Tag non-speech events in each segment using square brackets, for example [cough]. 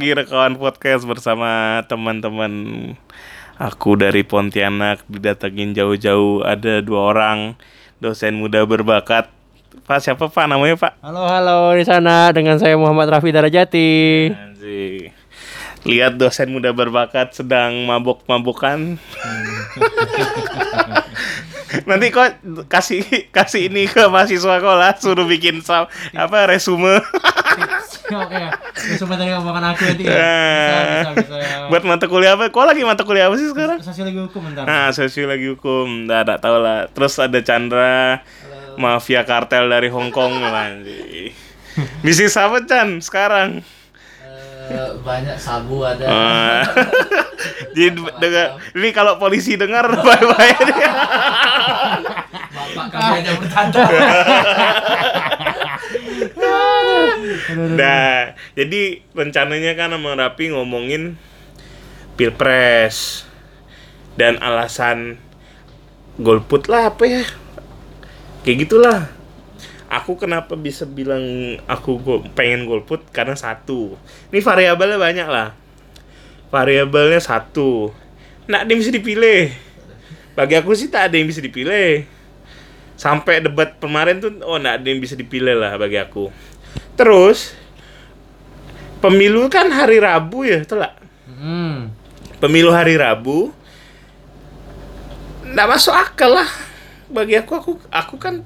lagi rekaman podcast bersama teman-teman aku dari Pontianak didatengin jauh-jauh ada dua orang dosen muda berbakat. Pak siapa Pak namanya Pak? Halo halo di sana dengan saya Muhammad Rafi Darajati. Lihat dosen muda berbakat sedang mabuk-mabukan. [laughs] Nanti kok kasih kasih ini ke mahasiswa sekolah suruh bikin apa resume [laughs] ya, cuma tadi ngomongan aku nanti. ya. Bisa bisa bisa. buat mata kuliah apa? Kok lagi mata kuliah apa sih sekarang? Sosiologi hukum bentar. Nah, sosiologi hukum, nggak ada tahu lah. Terus ada Chandra, mafia kartel dari Hong Kong. [laughs] Bisnis apa Chan sekarang? Eh, banyak sabu ada Ah. [laughs] Jadi dengar, ini kalau polisi dengar [laughs] bye-bye bapak kami aja bercanda Nah, jadi rencananya kan sama Rapi ngomongin pilpres dan alasan golput lah apa ya? Kayak gitulah. Aku kenapa bisa bilang aku pengen golput? Karena satu. Ini variabelnya banyak lah. Variabelnya satu. Nggak ada yang bisa dipilih. Bagi aku sih tak ada yang bisa dipilih. Sampai debat kemarin tuh oh nggak ada yang bisa dipilih lah bagi aku terus pemilu kan hari Rabu ya nggak? Hmm. pemilu hari Rabu nggak masuk akal lah. Bagi aku aku aku kan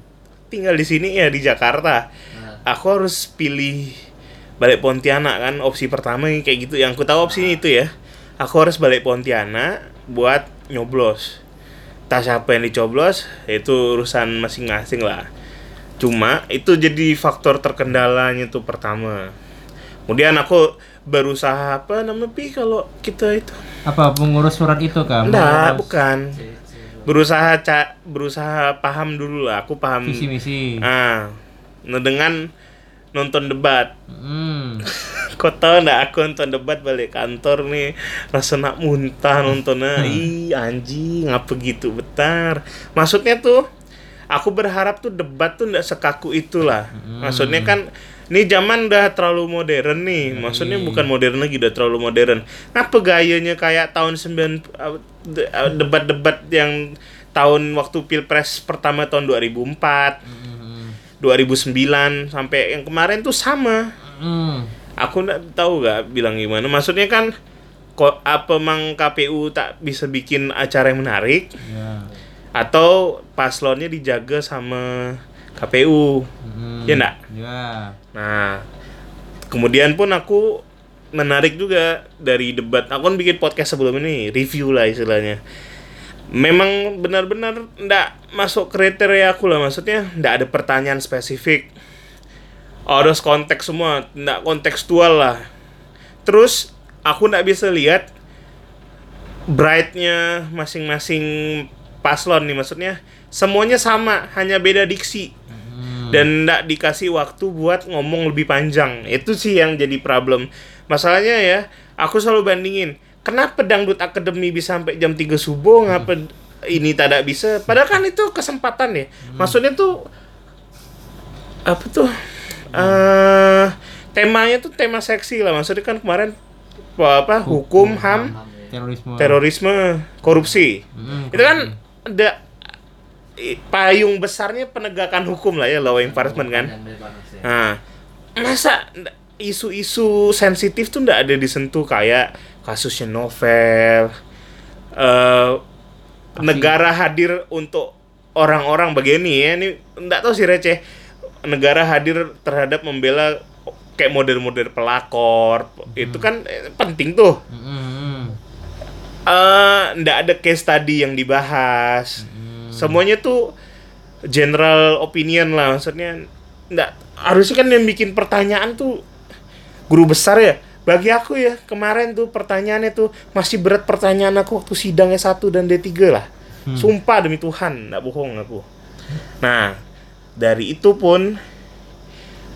tinggal di sini ya di Jakarta. Nah, aku harus pilih balik Pontianak kan opsi pertama kayak gitu. Yang aku tahu opsinya itu ya. Aku harus balik Pontianak buat nyoblos. Tas siapa yang dicoblos itu urusan masing-masing lah cuma itu jadi faktor terkendalanya tuh pertama kemudian aku berusaha apa namanya pi kalau kita itu Apa pengurus surat itu kah? Enggak, bukan. Berusaha ca berusaha paham dulu lah. Aku paham. Visi misi. Ah, nah dengan nonton debat. Hmm. [laughs] Kau tahu nggak aku nonton debat balik kantor nih rasa nak muntah nontonnya. Ih anjing apa gitu betar. Maksudnya tuh aku berharap tuh debat tuh nggak sekaku itulah. Maksudnya kan ini zaman udah terlalu modern nih. Maksudnya bukan modern lagi udah terlalu modern. Ngapa gayanya kayak tahun 9 uh, uh, debat-debat yang tahun waktu Pilpres pertama tahun 2004, Hmm. 2009 sampai yang kemarin tuh sama Hmm. aku nggak tahu gak bilang gimana maksudnya kan kok apa mang KPU tak bisa bikin acara yang menarik Ya. Atau paslonnya dijaga sama KPU Hmm. ya enggak Ya. nah kemudian pun aku menarik juga dari debat. Aku kan bikin podcast sebelum ini review lah istilahnya. Memang benar-benar ndak masuk kriteria aku lah. Maksudnya ndak ada pertanyaan spesifik. Harus konteks semua ndak kontekstual lah. Terus aku ndak bisa lihat brightnya masing-masing paslon nih maksudnya semuanya sama hanya beda diksi. Dan ndak dikasih waktu buat ngomong lebih panjang. Itu sih yang jadi problem. Masalahnya ya aku selalu bandingin kenapa dangdut akademi bisa sampai jam 3 subuh ngapa ini tidak bisa? Padahal kan itu kesempatan ya. Maksudnya tuh apa tuh eh temanya tuh tema seksi lah. Maksudnya kan kemarin apa, apa hukum ham Terorisme. terorisme korupsi. Hmm. itu kan ada payung besarnya penegakan hukum lah ya law enforcement kan. Nah masa isu-isu sensitif tuh ndak ada disentuh kayak kasusnya novel eh negara hadir untuk orang-orang begini ya. Ini ndak tahu sih receh negara hadir terhadap membela kayak model-model pelakor itu kan eh, penting tuh. Hmm. Eh ndak ada case study yang dibahas. Semuanya tuh general opinion lah maksudnya. Ndak harusnya kan yang bikin pertanyaan tuh guru besar ya. Bagi aku ya kemarin tuh pertanyaannya tuh masih berat pertanyaan aku waktu sidang S1 dan D3 lah. Sumpah demi Tuhan, ndak bohong aku. Nah, dari itu pun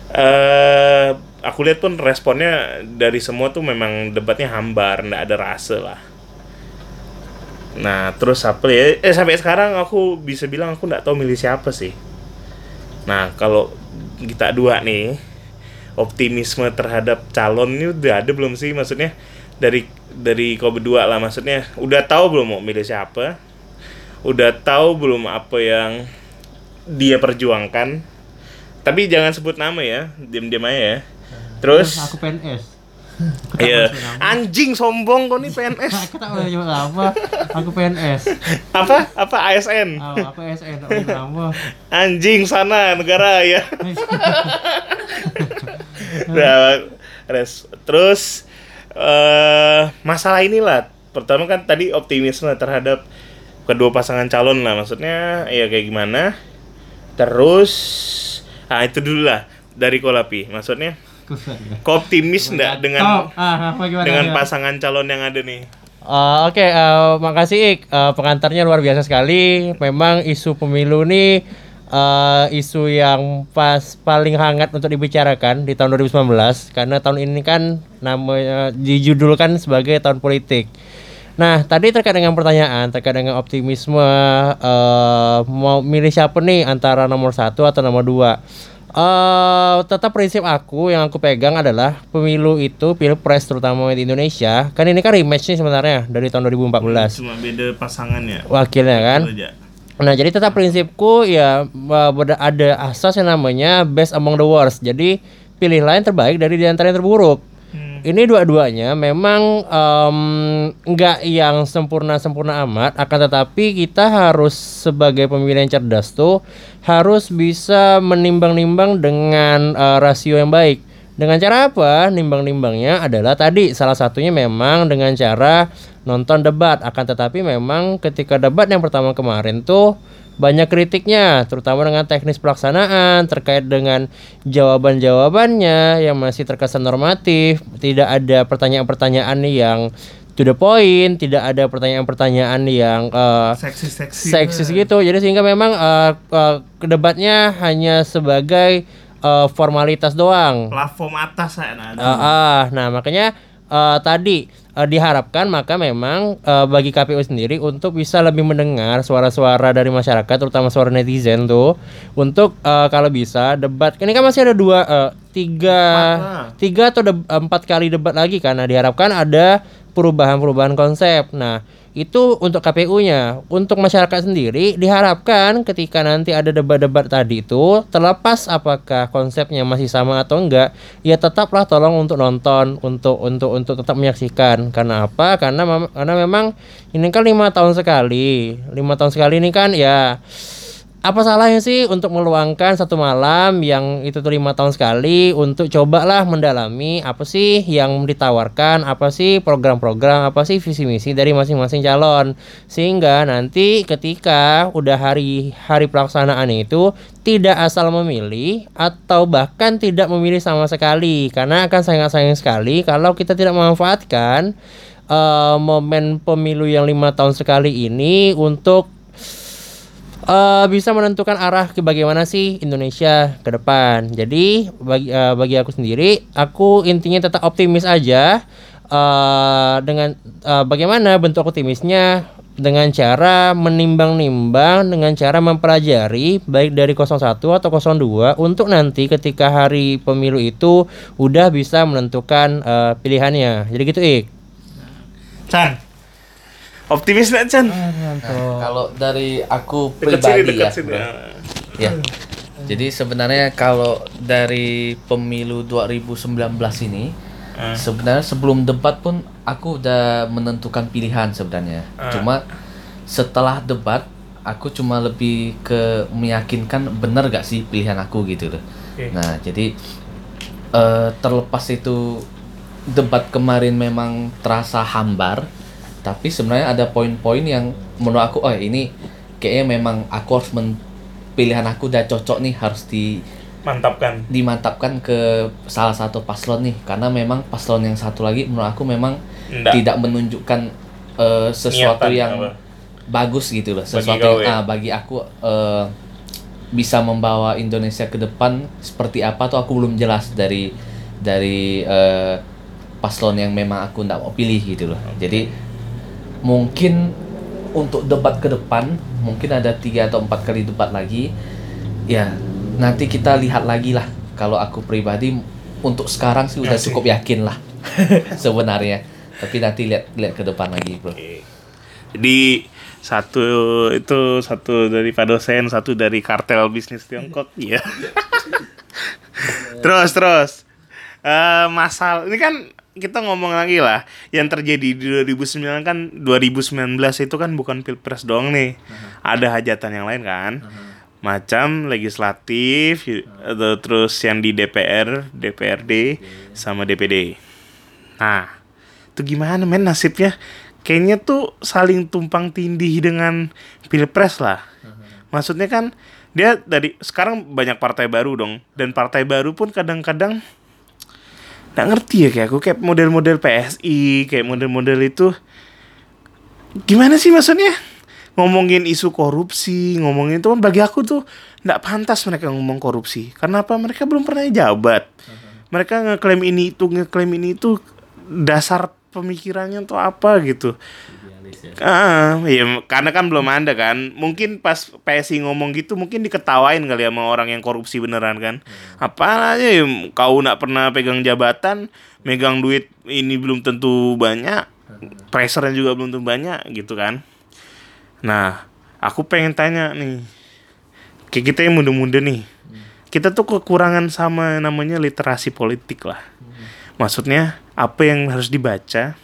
eh aku lihat pun responnya dari semua tuh memang debatnya hambar, ndak ada rasa lah. Nah, terus apa ya? Eh sampai sekarang aku bisa bilang aku nggak tahu milih siapa sih. Nah, kalau kita dua nih, optimisme terhadap calon ini udah ada belum sih? Maksudnya dari dari kau berdua lah maksudnya. Udah tahu belum mau milih siapa? Udah tahu belum apa yang dia perjuangkan? Tapi jangan sebut nama ya diam-diam aja ya. Terus? aku PNS iya anjing sombong kau nih PNS aku tak nyebut nama aku PNS apa apa ASN oh, aku SN tak boleh nyebut nama anjing sana negara ya Nah, res. Terus eh masalah inilah. Pertama kan tadi optimisme terhadap kedua pasangan calon lah. Maksudnya ya kayak gimana? Terus ah itu dulu lah dari Kolapi. Maksudnya ya. Kau optimis nggak dengan Oh, ah, apa gimana? dengan gimana? pasangan calon yang ada nih? Eh, Oke, eh, makasih Ik. Eh, pengantarnya luar biasa sekali. Memang isu pemilu ini eh, isu yang pas paling hangat untuk dibicarakan di tahun 2019 karena tahun ini kan namanya dijudulkan sebagai tahun politik. Nah, tadi terkait dengan pertanyaan terkait dengan optimisme eh, mau milih siapa nih antara nomor satu atau nomor dua. Eh, tetap prinsip aku yang aku pegang adalah pemilu itu pilpres terutama di Indonesia kan ini kan rematch nih sebenarnya dari tahun 2014 Cuma beda pasangannya. wakilnya kan. Nah, jadi tetap prinsipku ya uh, ber- ada asas yang namanya best among the worst. Jadi pilihlah yang terbaik dari di antara yang terburuk. Ini dua-duanya memang em, nggak yang sempurna-sempurna amat, akan tetapi kita harus sebagai pemilih yang cerdas tuh harus bisa menimbang-nimbang dengan eh, rasio yang baik. Dengan cara apa? Nimbang-nimbangnya adalah tadi salah satunya memang dengan cara nonton debat. Akan tetapi memang ketika debat yang pertama kemarin tuh banyak kritiknya, terutama dengan teknis pelaksanaan terkait dengan jawaban-jawabannya yang masih terkesan normatif, tidak ada pertanyaan-pertanyaan yang to the point, tidak ada pertanyaan-pertanyaan yang eh, Seksis-seksis. seksis gitu. Jadi sehingga memang eh, eh, debatnya hanya sebagai eh, formalitas doang. Platform atas ya. Nah, Ah, ah. nah makanya eh, tadi eh, diharapkan maka memang eh, bagi KPU sendiri untuk bisa lebih mendengar suara-suara dari masyarakat, terutama suara netizen tuh, untuk eh, kalau bisa debat. Ini kan masih ada dua, eh, tiga, Empat lah. tiga atau empat kali debat lagi karena diharapkan ada perubahan-perubahan konsep. Nah itu untuk KPU-nya, untuk masyarakat sendiri diharapkan ketika nanti ada debat-debat tadi itu terlepas apakah konsepnya masih sama atau enggak, ya tetaplah tolong untuk nonton, untuk untuk untuk tetap menyaksikan. Karena apa? Karena karena memang ini kan lima tahun sekali, lima tahun sekali ini kan ya apa salahnya sih untuk meluangkan satu malam yang itu tuh lima tahun sekali untuk cobalah mendalami apa sih yang ditawarkan apa sih program-program apa sih visi misi dari masing-masing calon? Sehingga nanti ketika udah hari hari pelaksanaan itu tidak asal memilih atau bahkan tidak memilih sama sekali. Karena akan sangat sayang sekali kalau kita tidak memanfaatkan eh, momen pemilu yang lima tahun sekali ini untuk eh bisa menentukan arah ke bagaimana sih Indonesia ke depan. Jadi bagi eh, bagi aku sendiri, aku intinya tetap optimis aja eh dengan eh, bagaimana bentuk optimisnya dengan cara menimbang-nimbang dengan cara mempelajari baik dari 01 atau 02 untuk nanti ketika hari pemilu itu udah bisa menentukan eh, pilihannya. Jadi gitu, Ik. Chan. Optimis nggak Chan? Nah, kalau dari aku Dekat sini, pribadi dekat ya, sini. bro. ya. Jadi sebenarnya kalau dari pemilu 2019 ini, Ah. sebenarnya sebelum debat pun aku udah menentukan pilihan sebenarnya. Ah. Cuma setelah debat, aku cuma lebih ke meyakinkan benar gak sih pilihan aku gitu loh. Nah jadi eh, terlepas itu debat kemarin memang terasa hambar, tapi sebenarnya ada poin-poin yang menurut aku, oh ini kayaknya memang aku harus men- pilihan aku udah cocok nih harus di Mantapkan. dimantapkan ke salah satu paslon nih karena memang paslon yang satu lagi menurut aku memang Nggak. tidak menunjukkan eh, sesuatu Niatan yang apa? bagus gitu loh Bagi sesuatu kau, yang ya? ah, bagi aku eh, bisa membawa Indonesia ke depan seperti apa tuh aku belum jelas dari dari eh, paslon yang memang aku tidak mau pilih gitu loh jadi mungkin untuk debat ke depan mungkin ada tiga atau empat kali debat lagi ya nanti kita lihat lagi lah kalau aku pribadi untuk sekarang sih udah Ya cukup yakin lah [laughs] sebenarnya. Tapi nanti lihat lihat ke depan lagi, Bro. Jadi satu itu satu dari Pak dosen, satu dari kartel bisnis Tiongkok, [laughs] iya. [laughs] terus terus eh masalah ini kan kita ngomong lagi lah yang terjadi di 2009 kan 2019 itu kan bukan pilpres doang nih. Ada hajatan yang lain kan. Macam legislatif y- atau terus yang di DPR DPRD sama DPD nah itu gimana men nasibnya? Kayaknya tuh saling tumpang tindih dengan pilpres lah. Maksudnya kan dia dari sekarang banyak partai baru dong. Dan partai baru pun kadang-kadang nggak ngerti ya kayak aku kayak model-model PSI kayak model-model itu. Gimana sih maksudnya? Ngomongin isu korupsi ngomongin itu kan bagi aku tuh nggak pantas mereka ngomong korupsi. Karena apa? Mereka belum pernah jabat. Mereka ngeklaim ini itu ngeklaim ini itu dasar pemikirannya tuh apa gitu Ah, iya, karena kan belum ada kan. Mungkin pas PSI ngomong gitu mungkin diketawain kali ya sama orang yang korupsi beneran kan. Apa aja ya, kau nak pernah pegang jabatan, megang duit ini belum tentu banyak, pressure juga belum tentu banyak gitu kan. Nah, aku pengen tanya nih. Kayak kita yang muda-muda nih. Kita tuh kekurangan sama namanya literasi politik lah. Maksudnya apa yang harus dibaca,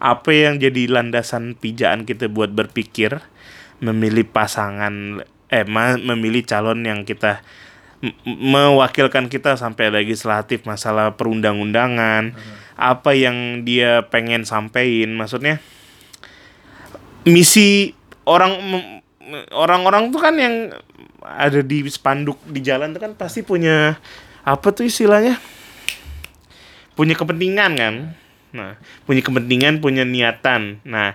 apa yang jadi landasan pijaan kita buat berpikir memilih pasangan eh memilih calon yang kita mewakilkan kita sampai legislatif masalah perundang-undangan apa yang dia pengen sampein maksudnya misi orang orang-orang tuh kan yang ada di spanduk di jalan tuh kan pasti punya apa tuh istilahnya? Punya kepentingan kan nah punya kepentingan punya niatan. Nah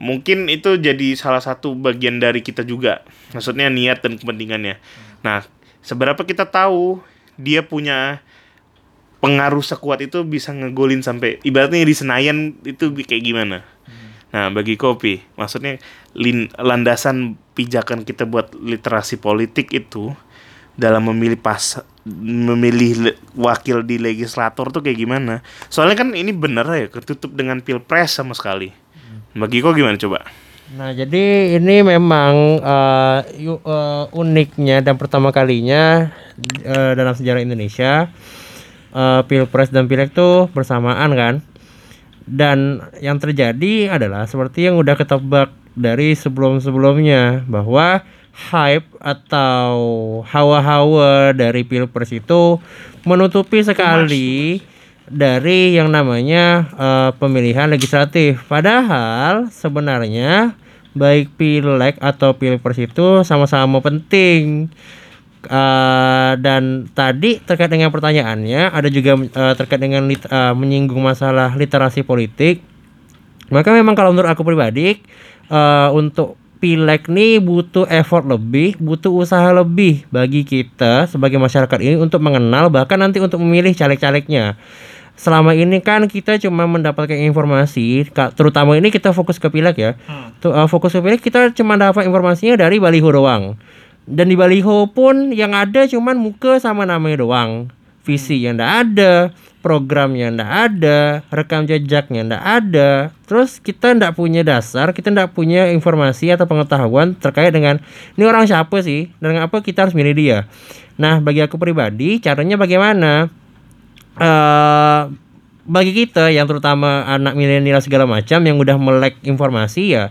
mungkin itu jadi salah satu bagian dari kita juga. Maksudnya niat dan kepentingannya. Nah seberapa kita tahu dia punya pengaruh sekuat itu bisa ngegolin sampai ibaratnya di Senayan itu kayak gimana? Nah, bagi kopi, maksudnya lin- landasan pijakan kita buat literasi politik itu dalam memilih pas memilih wakil di legislator tuh kayak gimana? Soalnya kan ini bener ya ketutup dengan pilpres sama sekali. Bagi kau gimana coba? Nah, jadi ini memang yu- eh, uniknya dan pertama kalinya eh, dalam sejarah Indonesia eh, Pilpres dan Pileg tuh bersamaan kan. Dan yang terjadi adalah seperti yang udah ketebak dari sebelum-sebelumnya bahwa hype atau hawa-hawa dari Pilpres itu menutupi sekali dari yang namanya eh, pemilihan legislatif. Padahal sebenarnya baik pileg atau pilpres itu sama-sama penting. Eh, dan tadi terkait dengan pertanyaannya ada juga eh, terkait dengan lit- eh, menyinggung masalah literasi politik. Maka memang kalau menurut aku pribadi eh, untuk pileg nih butuh effort lebih, butuh usaha lebih bagi kita sebagai masyarakat ini untuk mengenal bahkan nanti untuk memilih caleg-calegnya. Selama ini kan kita cuma mendapatkan informasi, terutama ini kita fokus ke pileg ya. Tuh, eh, fokus ke pileg kita cuma dapat informasinya dari baliho doang. Dan di baliho pun yang ada cuman muka sama namanya doang. Visi yang ndak ada, programnya ndak ada, rekam jejaknya ndak ada. Terus kita ndak punya dasar, kita ndak punya informasi atau pengetahuan terkait dengan ini orang siapa sih dan apa kita harus milih dia. Nah, bagi aku pribadi caranya bagaimana? eh bagi kita yang terutama anak milenial segala macam yang udah melek informasi ya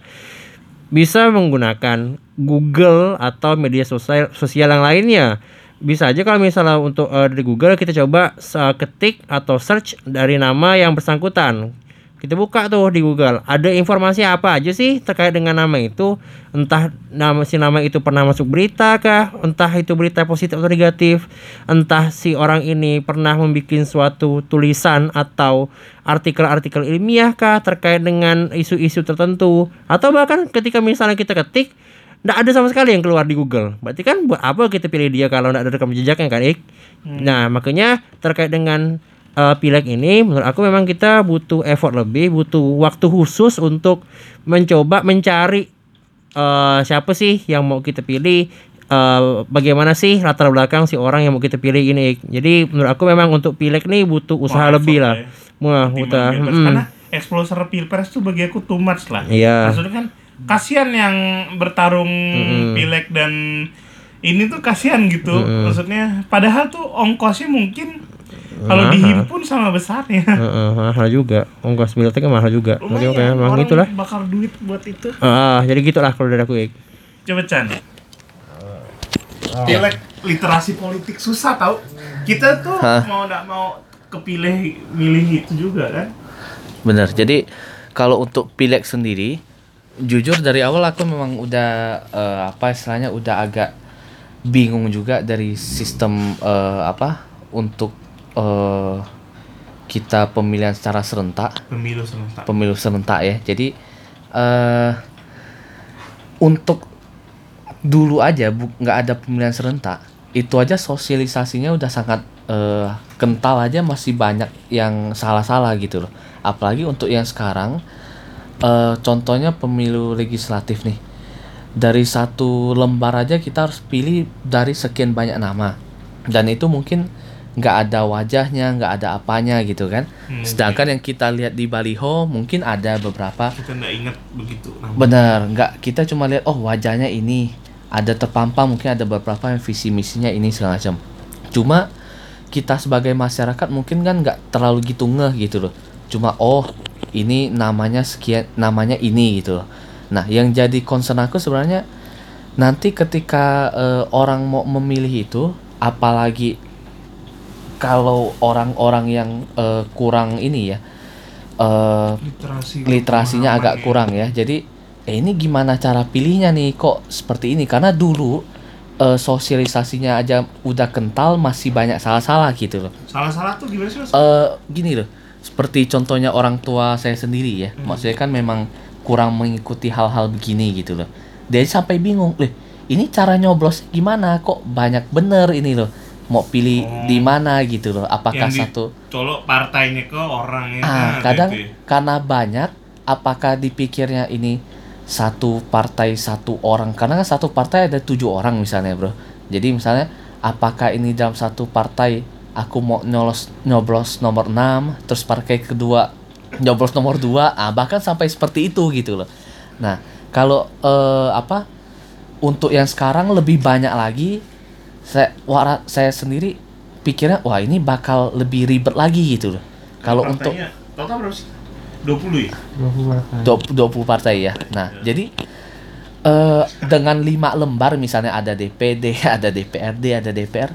bisa menggunakan Google atau media sosial sosial yang lainnya. Bisa aja kalau misalnya untuk eh, di Google kita coba eh, ketik atau search dari nama yang bersangkutan. Kita buka tuh di Google, ada informasi apa aja sih terkait dengan nama itu? Entah nama si nama itu pernah masuk berita kah? Entah itu berita positif atau negatif? Entah si orang ini pernah membuat suatu tulisan atau artikel-artikel ilmiah kah terkait dengan isu-isu tertentu? Atau bahkan ketika misalnya kita ketik Nggak ada sama sekali yang keluar di Google. Berarti kan buat apa kita pilih dia kalau nggak ada rekam jejaknya kan, Ik? Nah, makanya terkait dengan eh, pileg ini, menurut aku memang kita butuh effort lebih, butuh waktu khusus untuk mencoba mencari eh, siapa sih yang mau kita pilih, eh, bagaimana sih latar belakang si orang yang mau kita pilih ini. Ik. Jadi menurut aku memang untuk pilek nih butuh usaha Wah, lebih lah. ya. Wah, Ketimbang udah. bebas. mm. Karena exploser pilpres tuh bagi aku too much lah. Iya. Maksudnya kan kasihan yang bertarung pilek dan ini tuh kasihan gitu. Maksudnya padahal tuh ongkosnya mungkin kalau dihimpun sama besarnya. Heeh, mahal juga. Ongkos pileknya mahal juga. Jadi oke, memang orang itulah. bakar duit buat itu. Ah, jadi gitulah kalau dari aku, Ik. Coba Chan. Pilek literasi politik susah tau. Kita tuh Hah? mau nggak mau kepilih milih itu juga kan. Bener. Jadi kalau untuk pilek sendiri, jujur dari awal aku memang udah eh, apa istilahnya udah agak bingung juga dari sistem eh, apa untuk eh, kita pemilihan secara serentak, Pemilu serentak. pemilu serentak ya. Jadi eh untuk dulu aja bu- nggak ada pemilihan serentak, itu aja sosialisasinya udah sangat eh, kental aja masih banyak yang salah-salah gitu loh. Apalagi untuk yang sekarang, eh, contohnya pemilu legislatif nih. Dari satu lembar aja kita harus pilih dari sekian banyak nama, dan itu mungkin nggak ada wajahnya, nggak ada apanya gitu kan. Hmm, Sedangkan yang kita lihat di baliho mungkin ada beberapa Kita nggak ingat begitu. Nah, Benar, nggak kita cuma lihat oh wajahnya ini ada terpampang mungkin ada beberapa yang visi misinya ini segala macam. Cuma kita sebagai masyarakat mungkin kan nggak terlalu gitu ngeh gitu loh. Cuma oh ini namanya sekian namanya ini gitu loh. Nah yang jadi concern aku sebenarnya nanti ketika eh, orang mau memilih itu apalagi kalau orang-orang yang eh, kurang ini ya eh literasi literasinya agak kurang ya. Jadi eh ini gimana cara pilihnya nih kok seperti ini? Karena dulu eh, sosialisasinya aja udah kental masih banyak salah-salah gitu loh. Salah-salah tuh gimana sih? Eh gini loh. Seperti contohnya orang tua saya sendiri ya. Maksudnya kan memang kurang mengikuti hal-hal begini gitu loh. Dia sampai bingung, "Leh, ini cara nyoblos gimana? Kok banyak bener ini loh. Mau pilih di mana gitu loh. Apakah Yang satu dicolok partainya ke orangnya. Ah, Nah, kadang gitu ya. karena banyak, apakah dipikirnya ini satu partai satu orang? Karena kan satu partai ada tujuh orang misalnya, bro. Jadi misalnya, apakah ini dalam satu partai aku mau nyolos nyoblos nomor 6, terus partai kedua nyoblos nomor 2, ah bahkan sampai seperti itu gitu loh. Nah, kalau eh, apa untuk yang sekarang lebih banyak lagi saya wara, saya sendiri pikirnya wah ini bakal lebih ribet lagi gitu loh. Kalau untuk total berapa sih? 20 ya? 20, 20 partai ya. Nah, jadi eh dengan lima lembar misalnya ada DPD, [laughs] ada DPRD, ada DPR,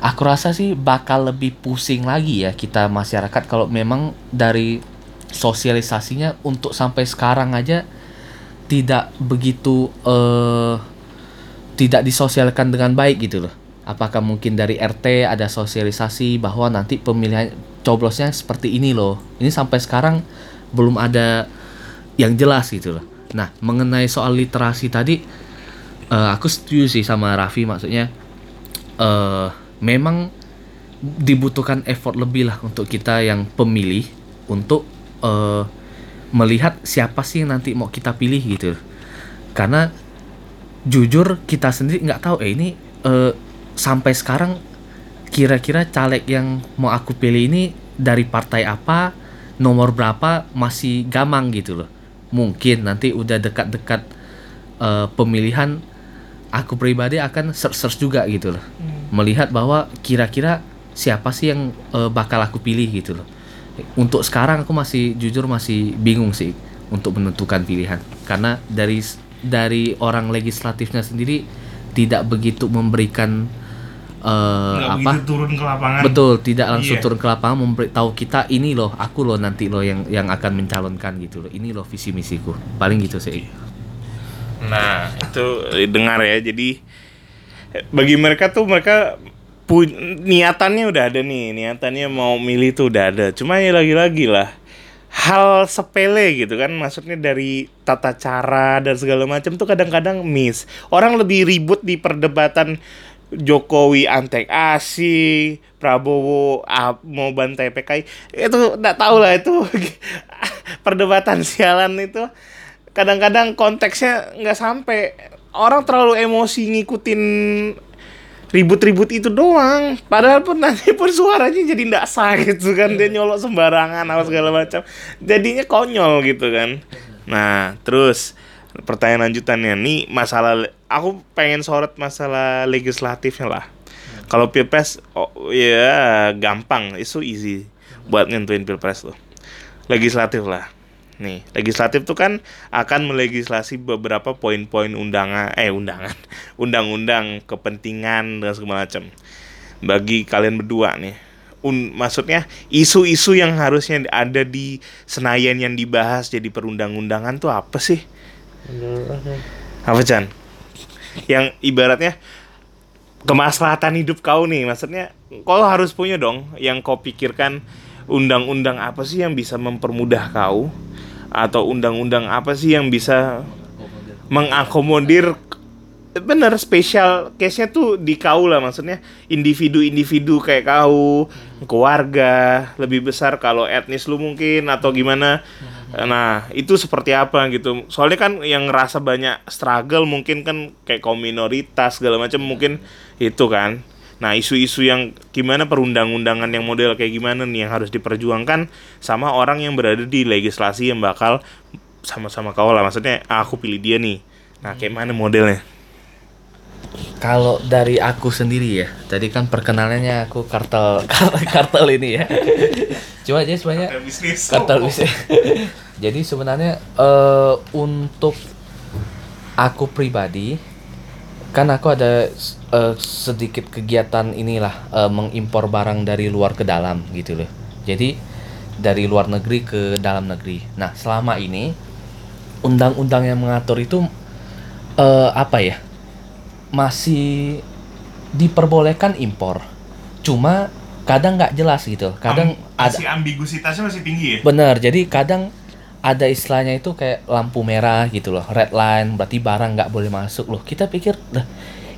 aku rasa sih bakal lebih pusing lagi ya kita masyarakat kalau memang dari sosialisasinya untuk sampai sekarang aja tidak begitu eh tidak disosialkan dengan baik gitu loh. Apakah mungkin dari RT ada sosialisasi bahwa nanti pemilihan coblosnya seperti ini loh. Ini sampai sekarang belum ada yang jelas gitu loh. Nah, mengenai soal literasi tadi eh, aku setuju sih sama Raffi maksudnya eh memang dibutuhkan effort lebih lah untuk kita yang pemilih untuk eh, melihat siapa sih yang nanti mau kita pilih gitu. Karena jujur kita sendiri nggak tahu eh ini eh, sampai sekarang kira-kira caleg yang mau aku pilih ini dari partai apa, nomor berapa masih gamang gitu loh. Mungkin nanti udah dekat-dekat eh, pemilihan aku pribadi akan search-search juga gitu loh. Melihat bahwa kira-kira siapa sih yang eh, bakal aku pilih gitu loh. Untuk sekarang aku masih jujur masih bingung sih untuk menentukan pilihan karena dari dari orang legislatifnya sendiri tidak begitu memberikan eh, Nggak apa begitu turun ke lapangan. betul tidak langsung Iya. turun ke lapangan memberitahu kita ini loh aku loh nanti loh yang yang akan mencalonkan gitu loh ini loh visi misiku paling gitu sih Nah, itu dengar ya. Jadi bagi mereka tuh mereka pu- niatannya udah ada nih, niatannya mau milih tuh udah ada. Cuma ya lagi-lagi lah hal sepele gitu kan maksudnya dari tata cara dan segala macam tuh kadang-kadang miss. Orang lebih ribut di perdebatan Jokowi antek ASI, Prabowo ah, mau bantai PKI. Itu enggak tahu lah itu [laughs] perdebatan sialan itu kadang-kadang konteksnya nggak sampai orang terlalu emosi ngikutin ribut-ribut itu doang. Padahal pun nanti pun suaranya jadi ndak sah gitu kan. Dia nyolok sembarangan apa segala macam. Jadinya konyol gitu kan. Nah, terus pertanyaan lanjutannya nih masalah aku pengen sorot masalah legislatifnya lah. Kalau pilpres oh ya gampang, itu easy buat nentuin pilpres tuh. Legislatif lah. Nih, legislatif tuh kan akan melegislasi beberapa poin-poin undangan eh undangan, [laughs] undang-undang, kepentingan dan segala macam. Bagi kalian berdua nih, un, maksudnya isu-isu yang harusnya ada di Senayan yang dibahas jadi perundang-undangan tuh apa sih? Apa Chan? Yang ibaratnya kemaslahatan hidup kau nih, maksudnya kau harus punya dong yang kau pikirkan undang-undang apa sih yang bisa mempermudah kau atau undang-undang apa sih yang bisa mengakomodir? Bener spesial case-nya tuh di kau lah maksudnya individu-individu kayak kau keluarga lebih besar kalau etnis lu mungkin atau gimana. Nah itu seperti apa gitu. Soalnya kan yang ngerasa banyak struggle mungkin kan kayak kaum minoritas segala macam mungkin itu kan nah isu-isu yang gimana perundang-undangan yang model kayak gimana nih yang harus diperjuangkan sama orang yang berada di legislasi yang bakal sama-sama kau lah maksudnya ah, aku pilih dia nih nah kayak mana modelnya Kalau dari aku sendiri ya, tadi kan perkenalannya aku kartel [laughs] kartel ini ya. Cuma aja sebenarnya bisnis kartel bisnis. [laughs] Jadi sebenarnya eh, untuk aku pribadi kan aku ada eh, sedikit kegiatan inilah eh, mengimpor barang dari luar ke dalam gitu loh. Jadi dari luar negeri ke dalam negeri. Nah selama ini undang-undang yang mengatur itu eh, apa ya masih diperbolehkan impor. Cuma kadang nggak jelas gitu. Kadang ada masih ambigusitasnya masih tinggi ya Benar, jadi kadang ada istilahnya itu kayak lampu merah gitu loh, red line, berarti barang nggak boleh masuk loh. Kita pikir, lah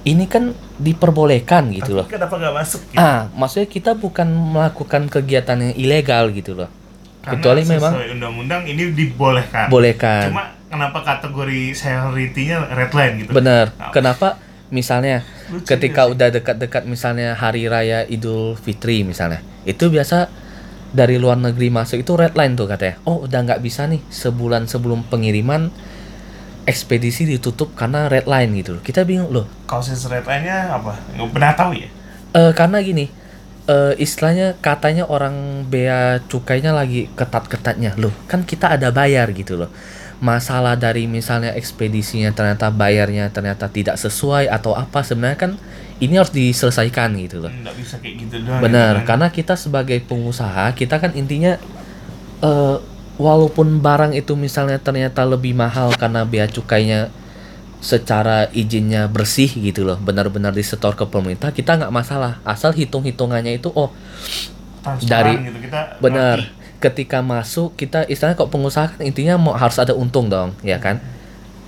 ini kan diperbolehkan gitu loh. kenapa nggak masuk gitu? Ah, maksudnya kita bukan melakukan kegiatan yang ilegal gitu loh. Kecuali memang undang-undang ini dibolehkan bolehkan. cuma kenapa kategori severity-nya red line gitu Benar. Nah, Kenapa misalnya Lucu ketika sih. udah dekat-dekat misalnya hari raya Idul Fitri misalnya, itu biasa dari luar negeri masuk itu red line tuh katanya. Oh, udah nggak bisa nih sebulan sebelum pengiriman ekspedisi ditutup karena red line gitu loh. Kita bingung loh. Kausis red line-nya apa? Nggak pernah tahu ya? Eh karena gini, eh istilahnya katanya orang bea cukainya lagi ketat-ketatnya loh. Kan kita ada bayar gitu loh. Masalah dari misalnya ekspedisinya ternyata bayarnya ternyata tidak sesuai atau apa sebenarnya kan ini harus diselesaikan gitu loh. Nggak bisa kayak gitu doang. Benar, gitu kan. karena kita sebagai pengusaha, kita kan intinya eh walaupun barang itu misalnya ternyata lebih mahal karena bea cukainya secara izinnya bersih gitu loh, benar-benar disetor ke pemerintah, kita nggak masalah. Asal hitung-hitungannya itu oh Transparan dari- gitu, kita benar. ngerti. Ketika masuk kita istilahnya kok pengusaha kan intinya mau harus ada untung dong, ya kan?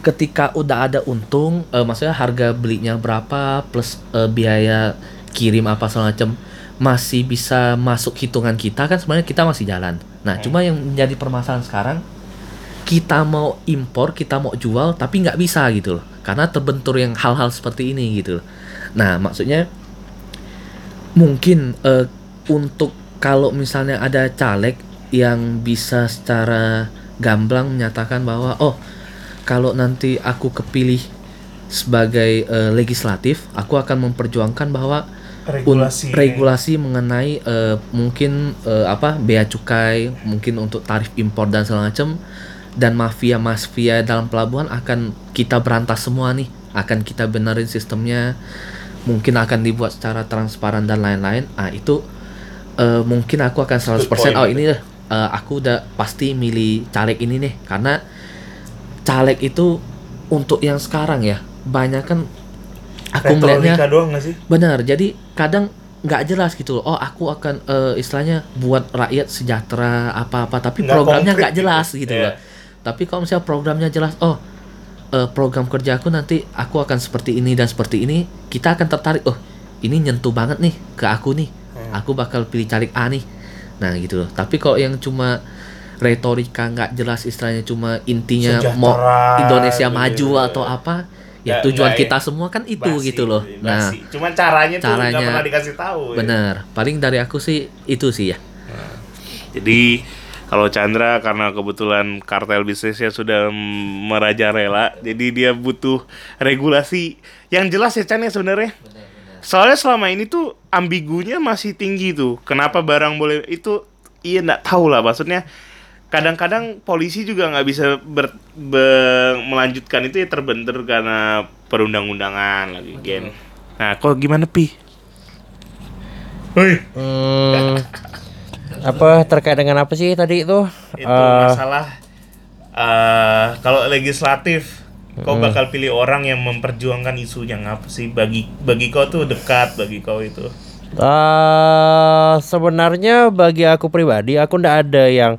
Ketika udah ada untung, eh, maksudnya harga belinya berapa plus eh, biaya kirim apa segala macam masih bisa masuk hitungan kita kan sebenarnya kita masih jalan. Nah, Hmm. cuma yang menjadi permasalahan sekarang kita mau impor, kita mau jual tapi nggak bisa gitu loh. Karena terbentur yang hal-hal seperti ini gitu loh. Nah, maksudnya mungkin eh, untuk kalau misalnya ada caleg yang bisa secara gamblang menyatakan bahwa oh kalau nanti aku kepilih sebagai eh, legislatif, aku akan memperjuangkan bahwa regulasi regulasi mengenai eh, mungkin eh, apa bea cukai, mungkin untuk tarif impor dan segala macam dan mafia-mafia dalam pelabuhan akan kita berantas semua nih, akan kita benerin sistemnya, mungkin akan dibuat secara transparan dan lain-lain. Ah itu eh, mungkin aku akan 100% Good point, oh ini deh, eh, aku udah pasti milih caleg ini nih. Karena caleg itu untuk yang sekarang ya banyak kan aku melihatnya doang nggak sih? Benar, jadi kadang nggak jelas gitu loh. Oh, aku akan eh, istilahnya buat rakyat sejahtera apa-apa, tapi Nggak programnya nggak jelas gitu. gitu Iya. loh. Tapi kalau misalnya programnya jelas, oh eh, program kerja aku nanti aku akan seperti ini dan seperti ini, kita akan tertarik. Oh, ini nyentuh banget nih ke aku nih. Hmm. Aku bakal pilih caleg A nih. Nah gitu loh. Tapi kalau yang cuma retorika nggak jelas istilahnya cuma intinya mau Indonesia gitu maju ya. atau apa ya Nggak- tujuan nggak- kita semua kan itu basi, gitu loh. Nah, basi. cuman caranya, tuh caranya- pernah dikasih tahu. ya. benar. Paling dari aku sih itu sih ya. Jadi kalau Chandra karena kebetulan kartel bisnisnya sudah merajalela, jadi dia butuh regulasi yang jelas ya Chan ya sebenarnya. Soalnya selama ini tuh ambigunya masih tinggi tuh. Kenapa barang boleh itu iya nggak tahu lah maksudnya. Kadang-kadang polisi juga nggak bisa ber, be- melanjutkan itu ya terbentur karena perundang-undangan lagi gen. Nah, kok gimana pi? Woi, Hmm, apa terkait dengan apa sih tadi itu? itu Eh, masalah eh kalau legislatif kau bakal pilih orang yang memperjuangkan isu yang apa sih bagi bagi kau tuh dekat bagi kau itu eh, sebenarnya bagi aku pribadi aku ndak ada yang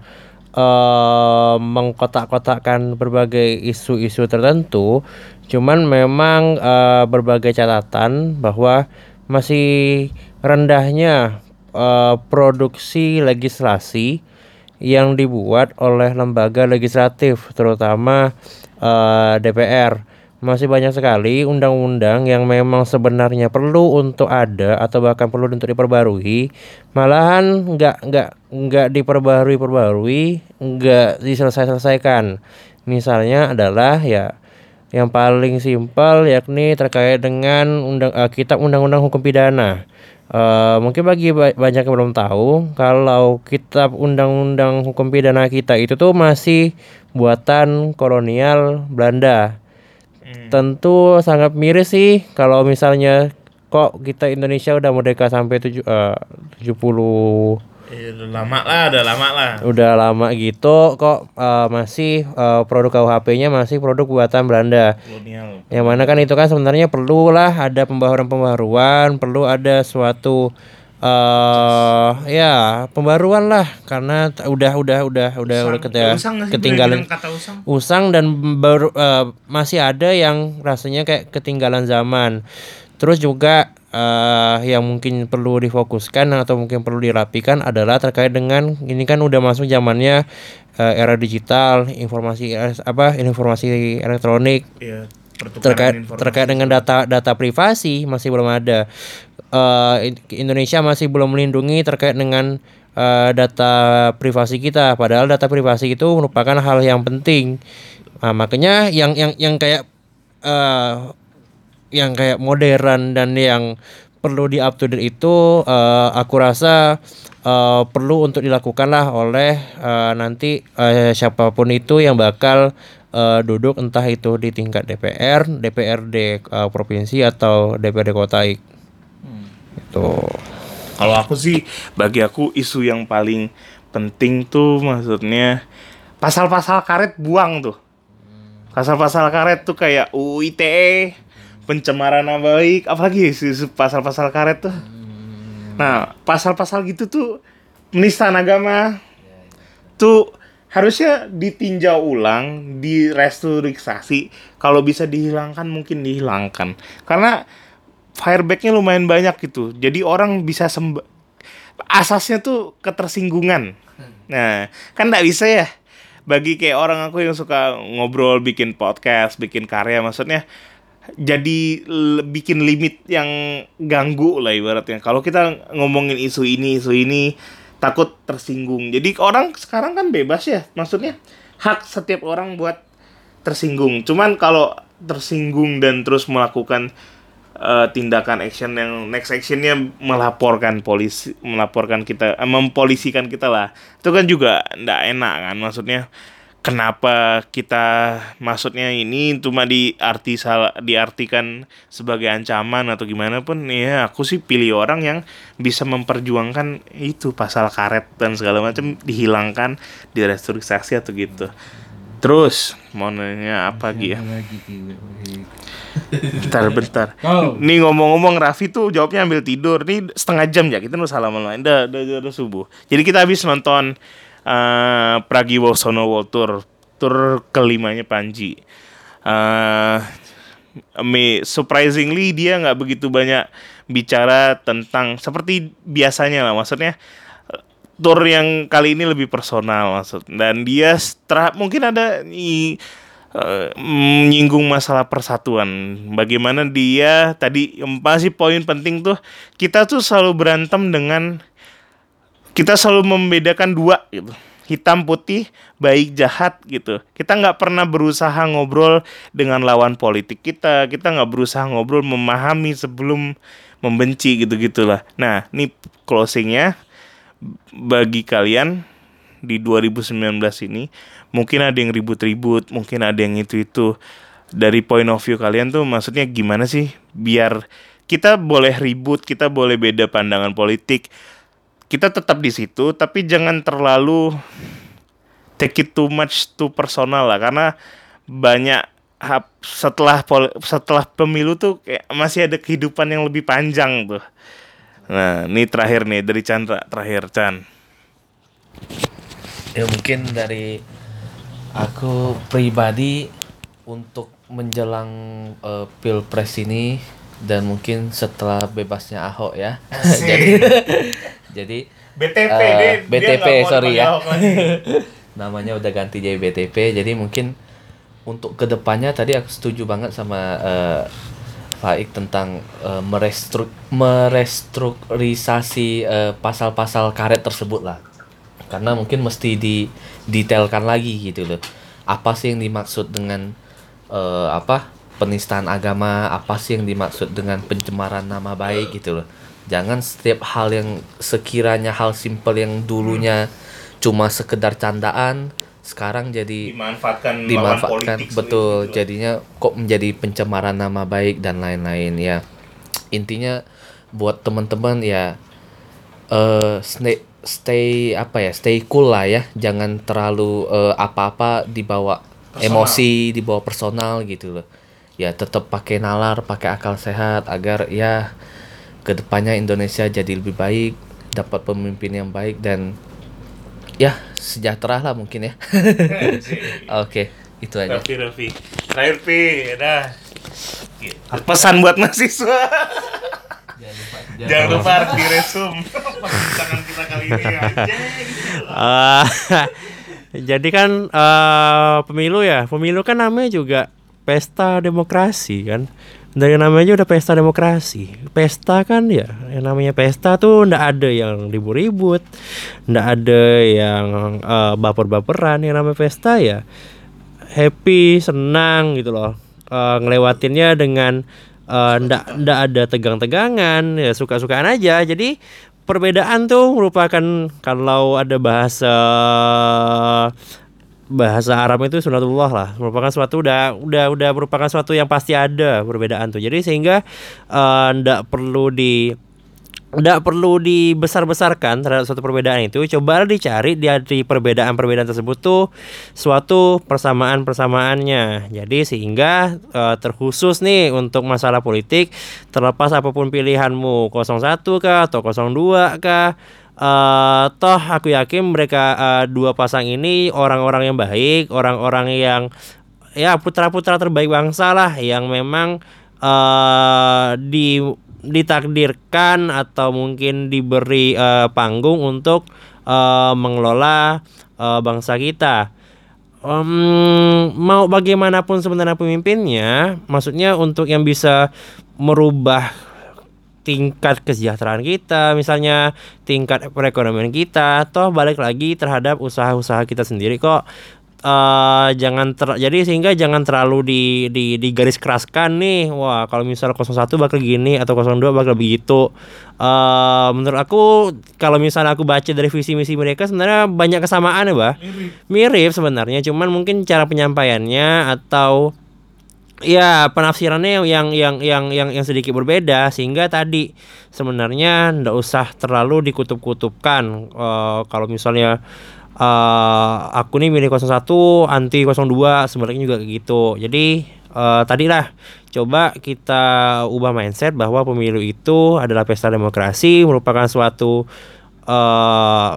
eh mengkotak-kotakkan berbagai isu-isu tertentu. Cuman memang eh, berbagai catatan bahwa masih rendahnya eh, produksi legislasi yang dibuat oleh lembaga legislatif, terutama eh, DPR. Masih banyak sekali undang-undang yang memang sebenarnya perlu untuk ada atau bahkan perlu untuk diperbarui, malahan nggak nggak nggak diperbarui perbarui, nggak diselesai-selesaikan. Misalnya adalah ya yang paling simpel yakni terkait dengan undang eh, kitab undang-undang hukum pidana. Eh, mungkin bagi ba- banyak yang belum tahu kalau kitab undang-undang hukum pidana kita itu tuh masih buatan kolonial Belanda. Tentu sangat miris sih kalau misalnya kok kita Indonesia udah merdeka sampai tujuh, eh, 70 Eh, udah lama lah udah lama lah. Udah lama gitu kok eh, masih eh, produk KUHP-nya masih produk buatan Belanda. kolonial. Yang mana kan itu kan sebenarnya perlu lah ada pembaharuan-pembaharuan, perlu ada suatu eh ya pembaruan lah karena udah udah udah udah udah keta- Usang ketinggalan kata usang usang dan baru eh, masih ada yang rasanya kayak ketinggalan zaman. Terus juga eh yang mungkin perlu difokuskan atau mungkin perlu dirapikan adalah terkait dengan ini kan udah masuk zamannya eh, era digital, informasi apa informasi elektronik ya pertukaran terkait informasi. terkait dengan data data privasi masih belum ada. In- Indonesia masih belum melindungi terkait dengan eh, data privasi kita. Padahal data privasi itu merupakan hal yang penting. Nah, makanya yang yang yang kayak eh, yang kayak modern dan yang perlu di up to date itu eh, aku rasa eh, perlu untuk dilakukan lah oleh eh, nanti eh, siapa pun itu yang bakal eh, duduk entah itu di tingkat DPR, DPRD eh, provinsi atau DPRD kota ik. Itu. Kalau aku sih, bagi aku isu yang paling penting tuh maksudnya pasal-pasal karet buang tuh. Pasal-pasal karet tuh kayak UU ITE, pencemaran nama baik, apalagi isu-isu pasal-pasal karet tuh. Nah, pasal-pasal gitu tuh penistaan agama tuh harusnya ditinjau ulang, direstrukturisasi. Kalau bisa dihilangkan mungkin dihilangkan. Karena firebacknya lumayan banyak gitu. Jadi orang bisa semb asasnya tuh ketersinggungan. Nah, kan nggak bisa ya. Bagi kayak orang aku yang suka ngobrol, bikin podcast, bikin karya, maksudnya jadi bikin limit yang ganggu lah ibaratnya. Kalau kita ngomongin isu ini, isu ini takut tersinggung. Jadi orang sekarang kan bebas ya, maksudnya hak setiap orang buat tersinggung. Cuman kalau tersinggung dan terus melakukan eh, tindakan action yang next actionnya melaporkan polisi, melaporkan kita, eh, mempolisikan kita lah. Itu kan juga ndak enak kan, maksudnya kenapa kita maksudnya ini cuma diarti salah diartikan sebagai ancaman atau gimana pun ya aku sih pilih orang yang bisa memperjuangkan itu pasal karet dan segala macam dihilangkan direstrukturisasi atau gitu terus mau nanya apa lagi ya bentar bentar. Kau. nih ngomong-ngomong Raffi tuh jawabnya ambil tidur. Nih setengah jam ya kita nu salaman lain udah, udah, udah, udah subuh. Jadi kita habis nonton eh Pragiwaksono World Tour tour kelimanya Panji. Eh me surprisingly dia nggak begitu banyak bicara tentang seperti biasanya lah maksudnya tour yang kali ini lebih personal maksud. Dan dia setelah mungkin ada i- eh, menyinggung masalah persatuan. Bagaimana dia tadi pasti poin penting tuh kita tuh selalu berantem dengan kita selalu membedakan dua gitu. Hitam putih baik jahat gitu. Kita nggak pernah berusaha ngobrol dengan lawan politik kita. Kita nggak berusaha ngobrol memahami sebelum membenci gitu gitulah nah ini closingnya bagi kalian di 2019 ini mungkin ada yang ribut-ribut mungkin ada yang itu-itu. Dari point of view kalian tuh maksudnya gimana sih? Biar kita boleh ribut kita boleh beda pandangan politik. Kita tetap di situ tapi jangan terlalu take it too much too personal lah. Karena banyak setelah setelah pemilu tuh kayak masih ada kehidupan yang lebih panjang tuh. Nah, ini terakhir nih dari Chandra terakhir Chan. Ya mungkin dari aku pribadi untuk menjelang eh, pilpres ini dan mungkin setelah bebasnya Ahok ya. [laughs] jadi [laughs] jadi BTP Eh, dia, BTP, dia nggak mau sorry ya. Ahok lagi. [laughs] namanya udah ganti jadi BTP jadi mungkin untuk ke depannya tadi aku setuju banget sama eh, Faik tentang eh, merestruk merestrukturisasi eh, pasal-pasal karet tersebut lah. Karena mungkin mesti didetailkan lagi gitu loh. Apa sih yang dimaksud dengan eh, apa penistaan agama? Apa sih yang dimaksud dengan pencemaran nama baik gitu loh. Jangan setiap hal yang sekiranya hal simpel yang dulunya cuma sekedar candaan sekarang jadi dimanfaatkan dimanfaatkan politik betul. gitu. jadinya kok menjadi pencemaran nama baik dan lain-lain ya. Intinya buat teman-teman ya eh stay stay apa ya stay cool lah ya. Jangan terlalu eh, apa-apa dibawa emosi dibawa personal gitu loh. Ya tetap pakai nalar pakai akal sehat agar ya ke depannya Indonesia jadi lebih baik dapat pemimpin yang baik dan ya sejahtera lah mungkin ya. Oke itu aja. Raffi Raffi terakhir Pi. Dah. Pesan buat mahasiswa. Jangan lupa harus diresum perbincangan kita kali ini aja Eh, [laughs] jadi kan eh, pemilu ya, pemilu kan namanya juga pesta demokrasi kan. Dari namanya udah pesta demokrasi. Pesta kan ya, yang namanya pesta tuh ndak ada yang ribut-ribut, ndak ada yang eh, baper-baperan. Yang namanya pesta ya happy, senang gitu loh. Eh, ngelewatinnya dengan eh, ndak ndak ada tegang-tegangan, ya suka-sukaan aja. Jadi perbedaan tuh merupakan kalau ada bahasa bahasa Arab itu sunatullah lah. Merupakan suatu udah udah udah merupakan suatu yang pasti ada perbedaan tuh. Jadi sehingga eh, ndak perlu di ndak perlu dibesar-besarkan terhadap suatu perbedaan itu coba dicari di, di perbedaan-perbedaan tersebut tuh suatu persamaan-persamaannya. Jadi sehingga eh, terkhusus nih untuk masalah politik terlepas apa pun pilihanmu 01 kah atau 02 kah eh toh aku yakin mereka eh, dua pasang ini orang-orang yang baik orang-orang yang ya putra-putra terbaik bangsa lah yang memang eh di ditakdirkan atau mungkin diberi eh, panggung untuk eh, mengelola eh, bangsa kita. Em, mau bagaimanapun sebenarnya pemimpinnya, maksudnya untuk yang bisa merubah tingkat kesejahteraan kita, misalnya tingkat perekonomian kita, toh balik lagi terhadap usaha-usaha kita sendiri kok. eh jangan ter jadi sehingga jangan terlalu di di digaris keraskan nih. Wah, kalau misalnya 01 bakal gini atau 02 bakal begitu. eh menurut aku kalau misalnya aku baca dari visi misi mereka sebenarnya banyak kesamaan ya, Bah. Mirip sebenarnya, cuman mungkin cara penyampaiannya atau ya penafsirannya yang yang yang yang yang sedikit berbeda sehingga tadi sebenarnya ndak usah terlalu dikutub-kutubkan Eh, kalau misalnya eh aku nih milih 01 anti 02 sebenarnya juga gitu. Jadi eh tadi lah coba kita ubah mindset bahwa pemilu itu adalah pesta demokrasi merupakan suatu eh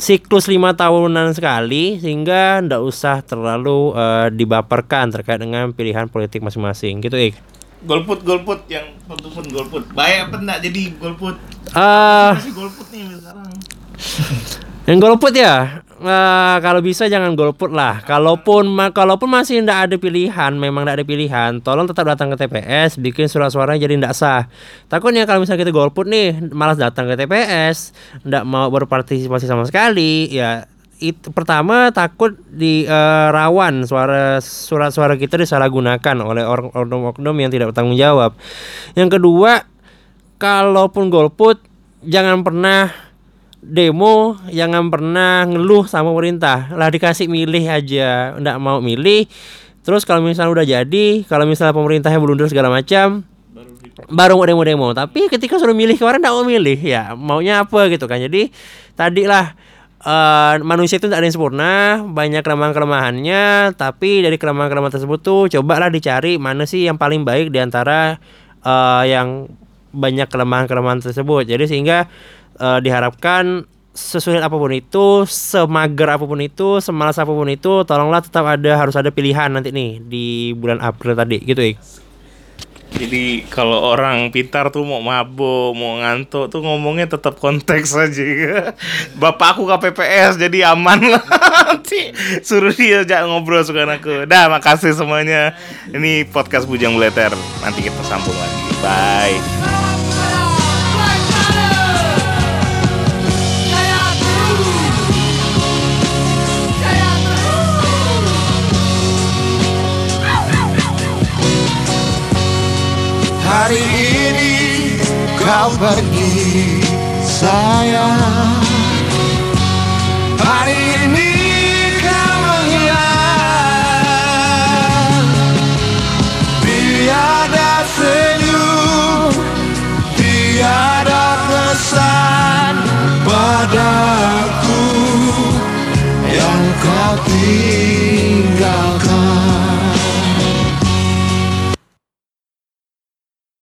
siklus lima tahunan sekali sehingga ndak usah terlalu eh, dibaperkan terkait dengan pilihan politik masing-masing. Gitu ik. Golput golput yang pun golput. Baik apa enggak jadi golput? Ah, masih golput nih sekarang. Yang golput ya eh, kalau bisa jangan golput lah. Kalaupun ma- kalaupun masih ndak ada pilihan, memang ndak ada pilihan, tolong tetap datang ke TPS, bikin surat suara jadi ndak sah. Takutnya kalau misalnya kita golput nih, malas datang ke TPS, ndak mau berpartisipasi sama sekali, ya itu pertama takut di eh, rawan suara surat suara kita disalahgunakan oleh orang oknum-oknum yang tidak bertanggung jawab. Yang kedua, kalaupun golput jangan pernah demo jangan pernah ngeluh sama pemerintah. Lah dikasih milih aja. Ndak mau milih terus kalau misalnya udah jadi kalau misalnya pemerintahnya blunder segala macam baru mau demo-demo. Tapi ketika sudah milih kemarin ndak mau milih. Ya maunya apa gitu kan. Jadi tadi lah eh, manusia itu tidak ada yang sempurna banyak kelemahan-kelemahannya tapi dari kelemahan-kelemahan tersebut tuh cobalah dicari mana sih yang paling baik di antara eh, yang banyak kelemahan-kelemahan tersebut. Jadi sehingga eh, diharapkan sesulit apa pun itu, semager apa pun itu, semalas apa pun itu, tolonglah tetap ada harus ada pilihan nanti nih di bulan April tadi gitu Ik. Jadi kalau orang pintar tuh mau mabuk, mau ngantuk tuh ngomongnya tetap konteks aja. [laughs] Bapak aku KPPS jadi aman lah. [laughs] Nanti suruh dia ajak ngobrol suka aku. Dah, makasih semuanya. Ini podcast Bujang Buleter. Nanti kita sambung lagi. Bye. Hari ini kau pergi sayang Hari ini kau menghilang Tiada senyum Tiada pesan padaku Yang kau tinggalkan.